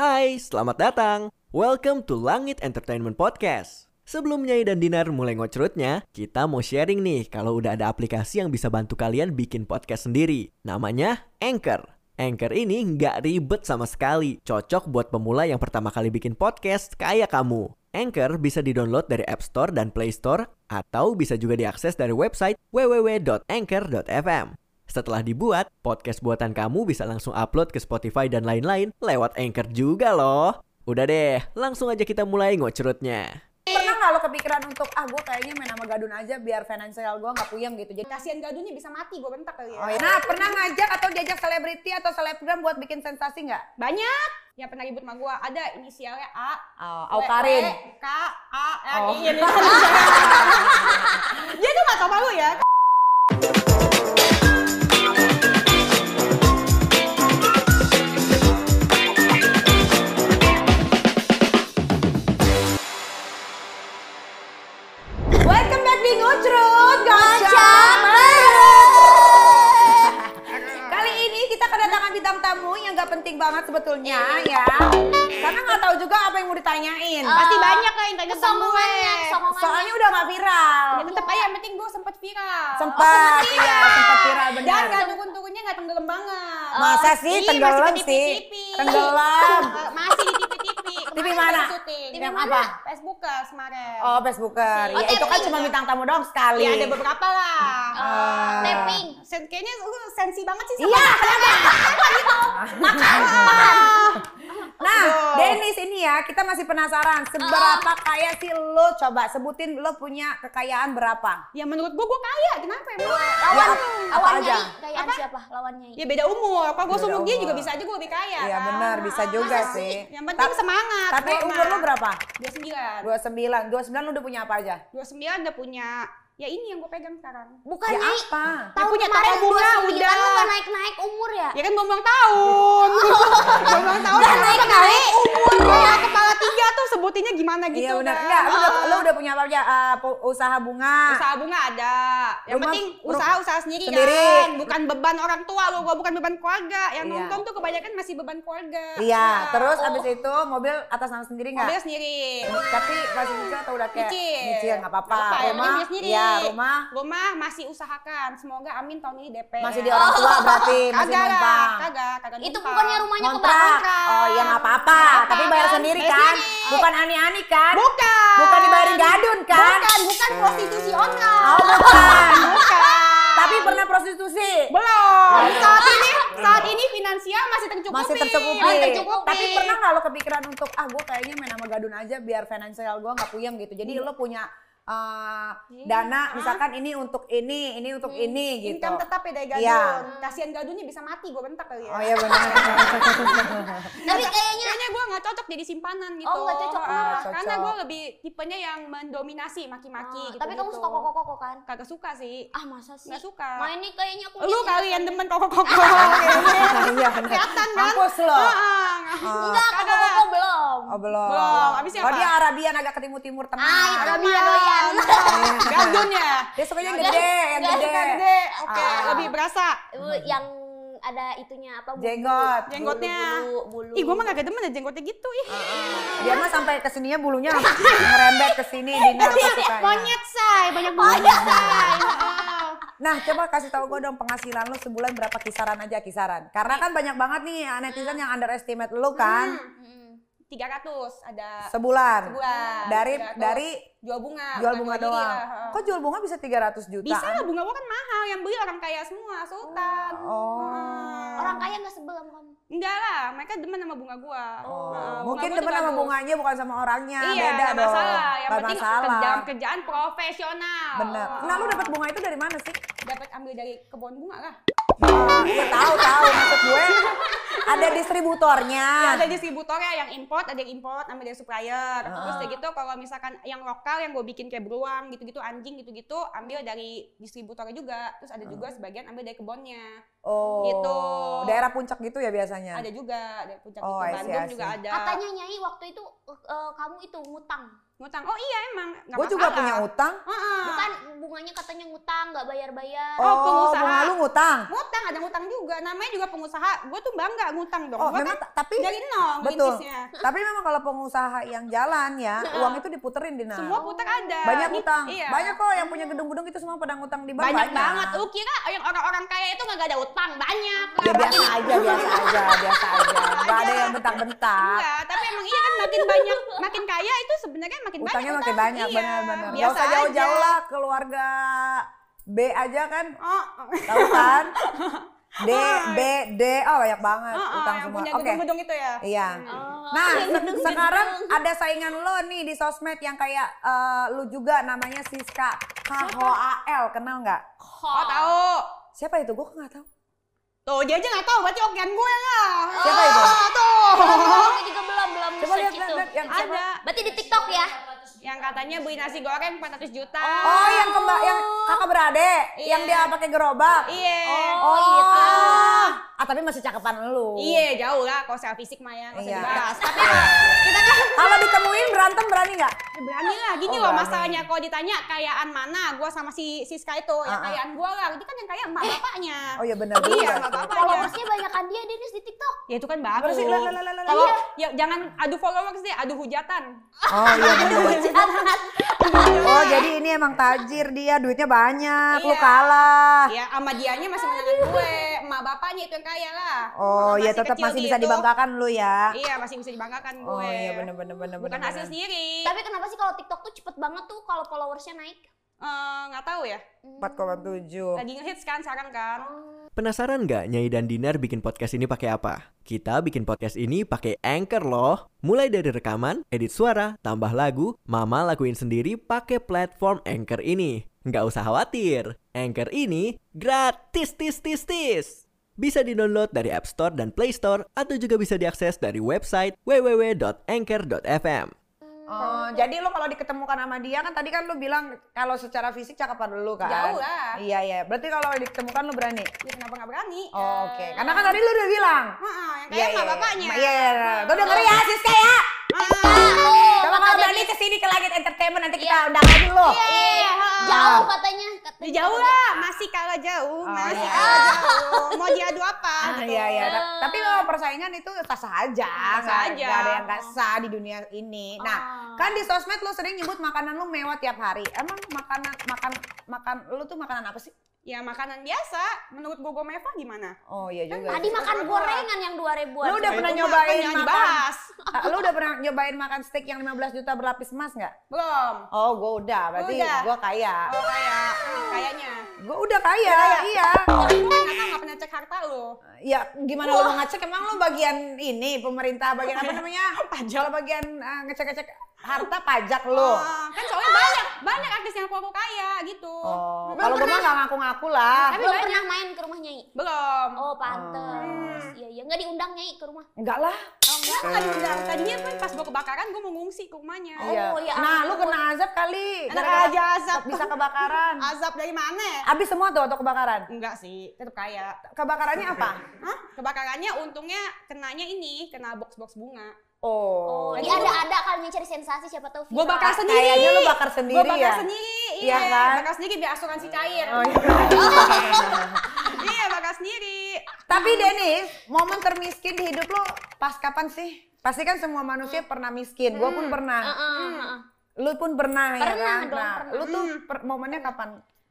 Hai, selamat datang. Welcome to Langit Entertainment Podcast. Sebelum Nyai dan Dinar mulai ngocrutnya, kita mau sharing nih kalau udah ada aplikasi yang bisa bantu kalian bikin podcast sendiri. Namanya Anchor. Anchor ini nggak ribet sama sekali. Cocok buat pemula yang pertama kali bikin podcast kayak kamu. Anchor bisa didownload dari App Store dan Play Store atau bisa juga diakses dari website www.anchor.fm. Setelah dibuat, podcast buatan kamu bisa langsung upload ke Spotify dan lain-lain lewat Anchor juga loh. Udah deh, langsung aja kita mulai ngocrutnya. Pernah nggak lo kepikiran untuk ah gue kayaknya main sama Gadun aja biar finansial gue nggak puyeng gitu. Jadi kasihan gadunnya bisa mati gue bentak kali ya. oh, ya. Nah pernah ngajak atau diajak selebriti atau selebgram buat bikin sensasi nggak? Banyak yang pernah ribut sama gue. Ada inisialnya A. Oh, W, Karin. W, K, A, R, Oh. I. mau ditanyain. Ah. Pasti banyak lah yang tanya gue. Kesombongannya, kesombongannya. Soalnya udah gak viral. Ya tetep aja, yang penting gue sempet viral. Sempat, iya sempat viral Dan benar. gak turun-turunnya gak tenggelam banget. Masa sih Ih, tenggelam sih? Tenggelam. Eh, Masih di TV-TV. TV mana? syuting. Yang apa? Facebookers kemarin. Oh, Facebooker. Oh, Ya itu kan tapping cuma bintang tamu doang sekali. Ya ada beberapa lah. Ah. tapping. Sen- kayaknya lu sensi banget sih sama Iya, Ah. Nah, Aduh. Dennis ini ya, kita masih penasaran seberapa kaya sih lo? Coba sebutin lo punya kekayaan berapa? Ya menurut gua gua kaya, kenapa emang? Ya, ap- apa Lawan aja? Kayaan Apa? siapa? Lawan Nyai. Ya beda umur. Kalau gua seumur dia juga bisa aja gua lebih kaya. Iya kan? benar, bisa juga masa sih. Yang penting Ta- semangat. Tapi umur lo berapa? 29. 29. 29 lo udah punya apa aja? 29 udah punya ya ini yang gua pegang sekarang. Bukan Ya Nyai. apa? Tahun punya kemarin toko bunga 29 udah. gak naik-naik umur ya? Ya kan belum ulang tahun. belum ulang tahun. Udah kan naik-naik umur. Ya tiga tuh sebutinnya gimana gitu Iya benar. kan. Enggak, lo udah, lo udah punya apa aja? Eh, pu- usaha bunga. Usaha bunga ada. Yang Rumah- penting ru- usaha usaha sendiri, sendiri. kan. Bukan beban orang tua lo, gua bukan beban keluarga. Yang Iya. nonton tuh kebanyakan masih beban keluarga. Iya, Nah, terus oh, abis itu mobil atas nama sendiri nggak? mobil sendiri. Tapi masih bisa atau udah kayak Nyicil. nyicil nggak apa-apa. Rumah, penting punya sendiri. ya rumah Rumah masih usahakan. Semoga amin tahun ini DP. masih di orang tua berarti masih numpang. kagak, kagak Itu bukannya rumahnya kebakar. Oh ya nggak apa-apa, tapi bayar kan? sendiri Bayar kan? Bukan ani-ani kan? Bukan. Bukan dibayarin gadun kan? Bukan, bukan prostitusi online. Oh bukan. Bukan. tapi pernah prostitusi. belum. Saat ini, saat ini finansial masih tercukupi. Masih tercukupi. Masih tercukupi. Tapi pernah nggak lo kepikiran untuk ah gue kayaknya main sama gadun aja biar finansial gue nggak puyeng gitu. Jadi lo punya uh, Iya. dana misalkan ini untuk ini, ini untuk ini gitu. Income tetap ya dari gadun. Iya. Kasihan gadunnya bisa mati, gue bentak kali ya. Oh iya benar. Tapi kayaknya Kayaknya gue gak cocok jadi simpanan gitu. Oh, nggak cocok, Ah, nggak cocok. Karena gue lebih tipenya yang mendominasi, maki-maki Ah, gitu. tapi kamu suka koko-koko kan? Kagak suka sih. Ah masa sih? Nggak suka. Nah ini kayaknya aku Lu kali yang demen koko-koko. kayaknya. Iya benar. Kelihatan kan? Mampus lo. Ah, Enggak, Kagak. koko-koko belum. Oh belum. Belum. Habis Oh siapa? dia Arabian agak ke timur-timur tengah. Ah, itu Arabian. doyan. Gadun ya? Dia sukanya yang gede, yang gede. Gede. Oke, Ah. lebih berasa. Yang ada itunya apa? bulu- Jenggot. Jenggotnya. Bulu, bulu. Ih, gue mah gak demen ya jenggotnya gitu. Ih. Dia mah sampai ke sininya bulunya ngerembet ke sini Dina apa sukanya. Monyet, say. Banyak monyet, say. Oh. Nah, coba kasih tahu gue dong penghasilan lo sebulan berapa kisaran aja kisaran. Karena kan banyak banget nih netizen yang underestimate lo kan Hmm. 300 ada sebulan. sebulan. Dari 300. dari jual bunga. jual bunga doang. heeh. Kok jual bunga bisa 300 juta? Bisa lah bunga gua kan mahal, yang beli orang kaya semua, sultan. Oh. Heeh. Orang kaya nggak sebel sama kamu? Enggak lah, mereka demen sama bunga gua. Oh, Heeh, bunga mungkin demen sama bunganya bukan sama orangnya. Iya, Beda nggak dong. masalah. Yang Nggak penting masalah. kerjaan kerjaan profesional. Bener. Nah, lu dapat bunga itu dari mana sih? dapat ambil dari kebun bunga lah. Ah, Iya tahu tahu maksud gue ada distributornya. Ya, ada distributornya yang import, ada yang import ambil dari supplier. Terus Ah. kayak gitu kalau misalkan yang lokal yang gue bikin kayak beruang gitu-gitu anjing gitu-gitu ambil dari distributornya juga. Terus ada juga sebagian ambil dari kebunnya. Oh. Gitu. Daerah puncak gitu ya biasanya. Ada juga dari puncak Oh, itu I see, Bandung juga ada. Katanya Nyai waktu itu eh, kamu itu ngutang. Ngutang. Oh iya emang. Gue juga punya utang. Heeh. Bukan bunganya katanya ngutang nggak bayar-bayar. Oh, pengusaha. bunga lu ngutang. Ngutang, ada ngutang juga. Namanya juga pengusaha. Gue tuh bangga ngutang dong. Oh, Gua memang kan ta- tapi dari nol betul. Tapi memang kalau pengusaha yang jalan ya, uang itu diputerin di Semua putar ada. Banyak utang. Iya. Banyak kok yang punya gedung-gedung itu semua pada ngutang di bank. banyak banget. Lu kira yang orang-orang kaya itu nggak ada utang? Banyak. Ya biasa aja, biasa aja, biasa aja. Gak ada yang bentak-bentak. Enggak, tapi emang iya kan makin banyak, makin kaya itu sebenarnya makin Utangnya banyak. makin utang. banyak, Iya, benar-benar. Gak usah jauh-jauh lah keluarga B aja kan, Oh, tahu kan? D, B, D, oh banyak banget oh, oh, utang yang semua. punya Oke, gedung-gedung itu ya. iya. Oh, Nah, se- sekarang ada saingan lo nih di sosmed yang kayak eh, lu juga namanya Siska KHOAL, kenal nggak? Oh, tahu. Siapa itu? Gue nggak tahu. Tuh, dia aja nggak tahu, berarti okean gue lah. Siapa itu? Oh, tuh. Aku juga belum belum Coba search lihat, itu. lihat, lihat yang siapa? Ada. Berarti di TikTok ya? Yang katanya beli nasi goreng 400 juta. Oh, yang kemba yang kakak beradik, Iya. yang dia pakai gerobak. Iya. Oh, gitu. Ah, tapi masih cakepan lu. Iya, jauh lah kalau secara fisik mah ya, nggak usah Iya. dibahas. Tapi kita kan Kalau ditemuin berantem berani nggak? Ya berani lah, gini Oh, loh berani. masalahnya kalau ditanya kayaan mana, gue sama si Siska itu, Ah, ya ah. kayaan gue lah, itu kan yang kaya emak bapaknya. Oh iya benar Iya, nggak sih. apa-apa. Followersnya banyak kan dia Denis di TikTok. Ya itu kan bagus. Kalau Iya. ya jangan adu followers deh, adu hujatan. Oh iya benar. Oh jadi ini emang tajir dia, duitnya banyak, lu Iya. kalah. Ya sama dianya masih menangan gue, emak bapaknya itu yang kaya lah. Oh iya tetap masih bisa gitu. dibanggakan lu ya. Iya masih bisa dibanggakan gue. Oh iya benar benar benar Bukan benar. hasil sendiri. Tapi kenapa sih kalau TikTok tuh cepet banget tuh kalau followersnya naik? Eh, nggak tahu ya. 4,7. Lagi ngehits kan sekarang kan. Penasaran nggak Nyai dan Dinar bikin podcast ini pakai apa? Kita bikin podcast ini pakai Anchor loh. Mulai dari rekaman, edit suara, tambah lagu, Mama lakuin sendiri pakai platform Anchor ini. Nggak usah khawatir, Anchor ini gratis tis tis tis. Bisa di-download dari App Store dan Play Store atau juga bisa diakses dari website www.anchor.fm. Oh, jadi lu kalau diketemukan sama dia kan tadi kan lu bilang kalau secara fisik cakapan lu kan. Jauh lah. Iya iya. Berarti kalau ditemukan lu berani. Ya kenapa nggak berani? Oh, Oke. Karena kan tadi lu udah bilang. Heeh, yang Iya, kaya emak iya, bapaknya. Iya iya. iya. Tuh denger ya Siska ya. Kalau berani ke sini ke Langit Entertainment nanti kita undang lagi lu. Iya, Jauh katanya. Ya jauh lah, masih kalah jauh, Oh, masih iya. kalah jauh. Mau diadu apa? Ah, Iya iya. Ta- Tapi memang persaingan itu sah-sah aja. Sah-sah Nggak- aja. nggak ada yang nggak sah di dunia ini. Nah, kan di sosmed lu sering nyebut makanan lu mewah tiap hari. Emang makanan makan makan lu tuh makanan apa sih? Ya makanan biasa. Menurut Gogo Meva gimana? Oh iya juga. Tadi makan gorengan yang 2000-an. Lu udah Itu pernah nyobain kan yang makan? Lu udah pernah nyobain makan steak yang 15 juta berlapis emas nggak? Belum. Oh, gue udah. Berarti Udah. gue kaya. Oh kayak, kayaknya. Gue udah kaya, iya. Tapi gue kan nggak pernah cek harta lo. Ya gimana lu ngecek? Emang lu bagian ini pemerintah bagian apa namanya? Pajak. Kalau bagian eh, ngecek-ngecek harta pajak lu. Oh, kan soalnya banyak, banyak artis yang aku kaya gitu. Oh, kalau gue mah nggak ngaku-ngaku lah. Tapi Belum banyak. pernah main ke rumah Nyai. Belum. Oh, pantes. Iya, iya. Nggak diundang Nyai ke rumah. Enggak lah. Oh, enggak, aku nggak diundang. Tadinya kan pas gue kebakaran, gue mau ngungsi ke rumahnya. Iya. iya. Nah, lu kena azab kali. Enak Gara-gara aja azab. Bisa kebakaran. Azab dari mana? Habis semua tuh waktu kebakaran. Enggak sih, tetap kaya. Kebakarannya apa? Hah? Kebakarannya untungnya kenanya ini, kena box-box bunga. Oh. Oh, dia ada-ada kali cari sensasi siapa tahu Gue bakar sendiri. Kayaknya lu bakar sendiri Gue bakar ya? sendiri, Iya iya. kan? Bakar sendiri biar asuransi cair. Oh, iya. iya, bakar sendiri. Tapi Denis, momen termiskin di hidup lu pas kapan sih? Pasti kan semua manusia pernah miskin. Gue pun pernah. Heeh, heeh. Lu pun pernah, ya Pernah kan? dong, Nah, pernah. lu tuh per- momennya kapan?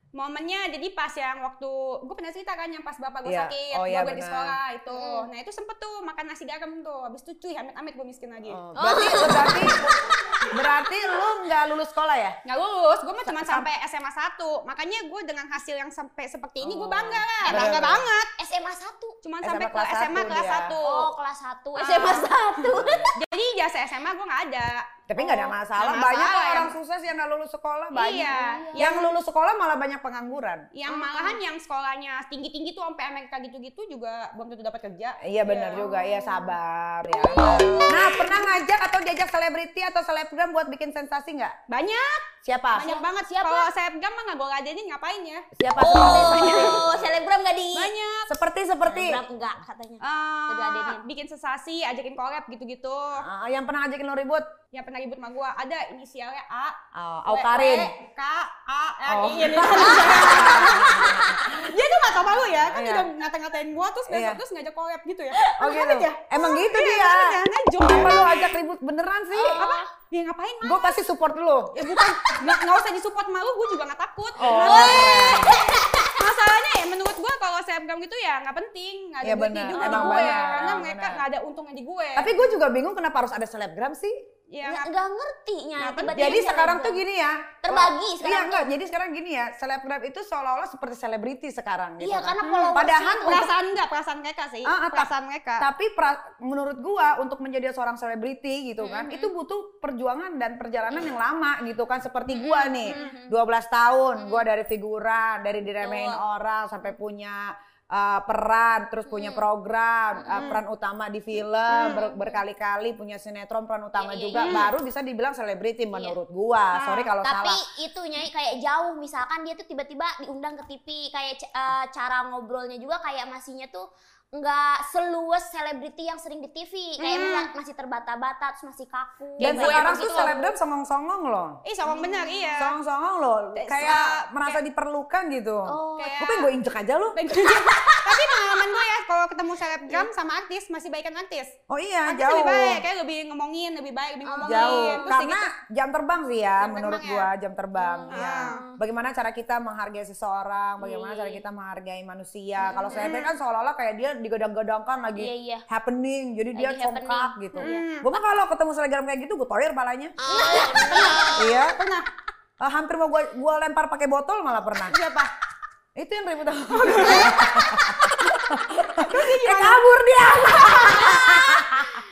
Momennya jadi pas yang waktu gue pernah cerita kan yang pas bapak gue Iya. sakit, Oh, gue iya, di sekolah itu. Nah itu sempet tuh makan nasi garam tuh, habis itu cuy amit-amit gue miskin lagi. Oh, berarti berarti berarti lu nggak lulus sekolah ya? Nggak lulus, gue mah cuma sampai SMA 1 Makanya gue dengan hasil yang sampai seperti ini gue bangga lah, Oh, bangga bener. banget. SMA 1. Cuma SMA sampai ke kelas SMA kelas dia. 1. Oh, kelas 1. Ah. SMA 1. Jadi jasa SMA gue nggak ada. Tapi nggak ada masalah. nggak Banyak kok masalah. orang sukses yang nggak lulus sekolah banyak. Iya. Yang lulus sekolah malah banyak pengangguran. Yang malahan yang sekolahnya tinggi-tinggi tuh sampai Amerika gitu-gitu juga belum tentu dapat kerja. Iya benar juga, iya sabar ya. Nah pernah ngajak atau diajak selebriti atau selebgram buat bikin sensasi nggak? Banyak, Siapa? banyak banget. Siapa? Kalau selebgram mah nggak gue ladenin ngapain ya? Siapa? Oh, selebgram gak di Banyak. seperti, seperti. Selebgram enggak katanya. Diladenin. bikin sensasi, ajakin collab gitu-gitu. Ah, yang pernah ngajakin lo ribut? Yang pernah ribut sama gue, ada inisialnya A. Oh. W, K, A, R, Oh. I, ini. Dia tuh gak tau malu ya, kan Iya. udah ngata-ngatain gue, terus besok Iya. terus ngajak collab gitu ya. Oh gitu. aja. Emang gitu Iya, dia. aja, nejong. Kenapa lo ajak ribut beneran sih? Apa? Ya ngapain mah? Gue pasti support lo. Ya bukan, nggak, nggak usah disupport malu, gue juga gak takut. Oh. Masalahnya ya menurut gue kalau selebgram gitu ya nggak penting, nggak ada Iya duitnya benar, juga di gue, karena mereka nggak ada untungnya di gue. Tapi gue juga bingung kenapa harus ada selebgram sih. Ya, Nggak ngerti nya Nggak penting. tiba-tiba Jadi sekarang tuh selebgram. gini ya. Terbagi Iya sekarang enggak, jadi sekarang gini ya, selebgram itu seolah-olah seperti selebriti sekarang gitu Iya, kan. karena followers Padahal itu- perasaan nggak, perasaan mereka sih, ah, ta- perasaan mereka. Tapi pra- menurut gua untuk menjadi seorang selebriti gitu kan, Mhm. itu butuh perjuangan dan perjalanan yang lama gitu kan. Seperti gua nih, Mhm. 12 tahun, gua dari figuran, dari diremehin orang sampai punya uh, peran, terus punya program, uh, peran utama di film, ber- berkali-kali punya sinetron peran utama Iya, iya, juga, iya. baru bisa dibilang selebriti menurut gua. Ah, Sorry kalau Tapi salah. itu nyai kayak jauh misalkan dia tuh tiba-tiba diundang ke TV kayak eh, cara ngobrolnya juga kayak masihnya tuh nggak seluas selebriti yang sering di TV kayak Hmm. masih terbata-bata terus masih kaku Dan sekarang gitu tuh selebgram songong-songong loh. Ih, songong bener, iya. Songong-songong loh, Kayak kayak sa- merasa diperlukan gitu. oh Kayak- Gue pengen gue injek aja lu. Pengalaman gue ya, kalau ketemu selebgram sama artis, masih baikan artis. Oh iya, Artis jauh. lebih baik, kayak lebih ngomongin, lebih baik, lebih ngomongin. Jauh. Terus Karena kayak jam terbang sih ya, Jam menurut terbang gua jam terbang. Hmm. ya. Ah. Bagaimana cara kita menghargai seseorang, bagaimana Iya, cara iya. kita menghargai manusia. Kalau selebgram kan seolah-olah kayak dia digadang-gadangkan lagi iya iya happening, jadi dia Lagi congkak happening. gitu. Hmm. Gua mah kalau ketemu selebgram kayak gitu, gue toyer palanya. Ah, iya. Pernah. Eh, hampir mau gua, gua lempar pakai botol malah pernah. Siapa? Itu yang ribut sama Eh, kabur dia.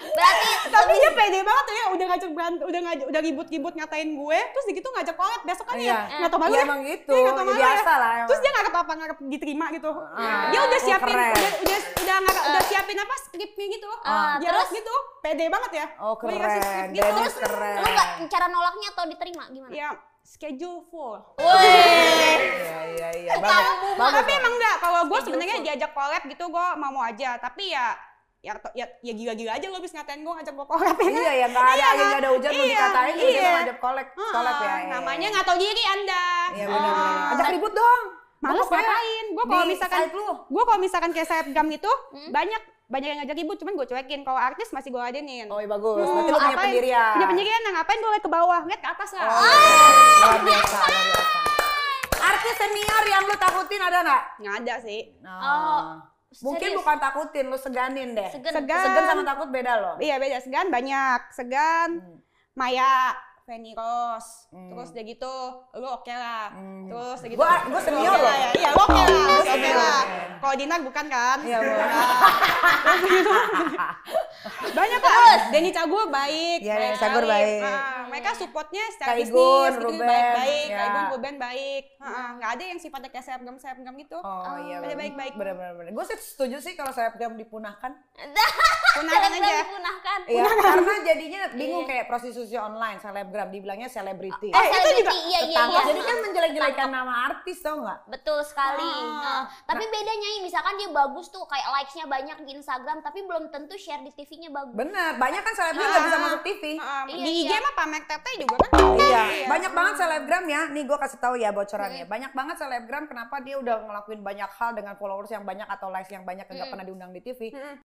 berarti Tapi dia pede banget tuh ya, udah ngajak berantem, udah ngajak, udah ribut-ribut ngatain gue, terus gitu ngajak collab besok kan Iya. ya, nggak tau malu Ya ya. emang gitu, Iya, tau ya malu biasa ya. lah emang. Terus dia nggak apa-apa ngarep diterima gitu. Ah, dia udah oh, siapin, keren. udah udah udah ngarep, udah siapin apa skripnya gitu. Dia terus? gitu, pede banget ya. Oh Gue dikasih skrip keren, gitu. Terus keren. lu nggak cara nolaknya atau diterima gimana Ya, schedule full. Iya iya iya. Tapi emang enggak, kalau gue sebenarnya diajak collab gitu gue mau-mau aja. Tapi ya ya ya, ya gila-gila aja lo bisa ngatain gue ngajak gue collab ya kan? Iya ya nggak ada Iya, angin nggak ada hujan mau iya, dikatain juga dia iya. ngajak kolek Ah, kolek ya. iya, namanya iya. nggak tahu diri anda. Iya benar benar. Ah. Ajak ribut dong. Males ngapain? Gue kalau misalkan gue kalau misalkan kayak selebgram gitu Hmm. banyak banyak yang ngajak ribut, cuman gue cuekin. Kalau artis masih gue ladenin. Oh iya bagus. Hmm, Berarti lu punya ngapain? pendirian. Punya pendirian, nah ngapain gue liat ke bawah, liat ke atas lah. Oh, luar biasa, luar biasa. Artis senior yang lu takutin ada nggak? Nggak ada sih. Nah, Oh, mungkin serius? bukan takutin, lu seganin deh. Segan. Segan. Segan sama takut beda loh. Iya beda, Segan banyak. Segan, Hmm. Maya, Feni Rose, Hmm. terus udah gitu, lu oke lah. Hmm. Terus udah gitu. Gua- gua senior loh. lah ya. Iya, lu oke lah, Gua oke senior. lah. Kalau Dinar bukan kan? Iya, Bu. Banyak kan? Denny Cagur baik. Iya, baik Denny Cagur sekali. baik. Mereka supportnya secara Kak bisnis, gitu, Ruben, baik-baik. ya. Kak Igun, Ruben baik. Ah, Nggak ada yang sifatnya kayak selebgram-selebgram gitu. Oh iya, Pada baik-baik. bener bener. Gue sih setuju sih kalau selebgram dipunahkan. Punahkan Selebgram aja. dipunahkan Iya, karena jadinya bingung Iya. kayak prostitusi online, selebgram dibilangnya selebriti. Oh, Eh, itu selebriti, juga iya iya iya Jadi kan menjelek-jelekan nama artis tau nggak? Betul sekali. Ah. Nah, tapi bedanya ini misalkan dia bagus tuh kayak likes-nya banyak di Instagram tapi belum tentu share di TV-nya bagus. Bener, banyak kan selebgram nggak bisa masuk TV. Iya, di IG iya. mah pamer tete juga kan? Iya, banyak banget selebgram ya. Nih gue kasih tahu ya bocorannya. Banyak banget selebgram kenapa dia udah ngelakuin banyak hal dengan followers yang banyak atau likes yang banyak nggak Mm. pernah diundang di TV. Mm.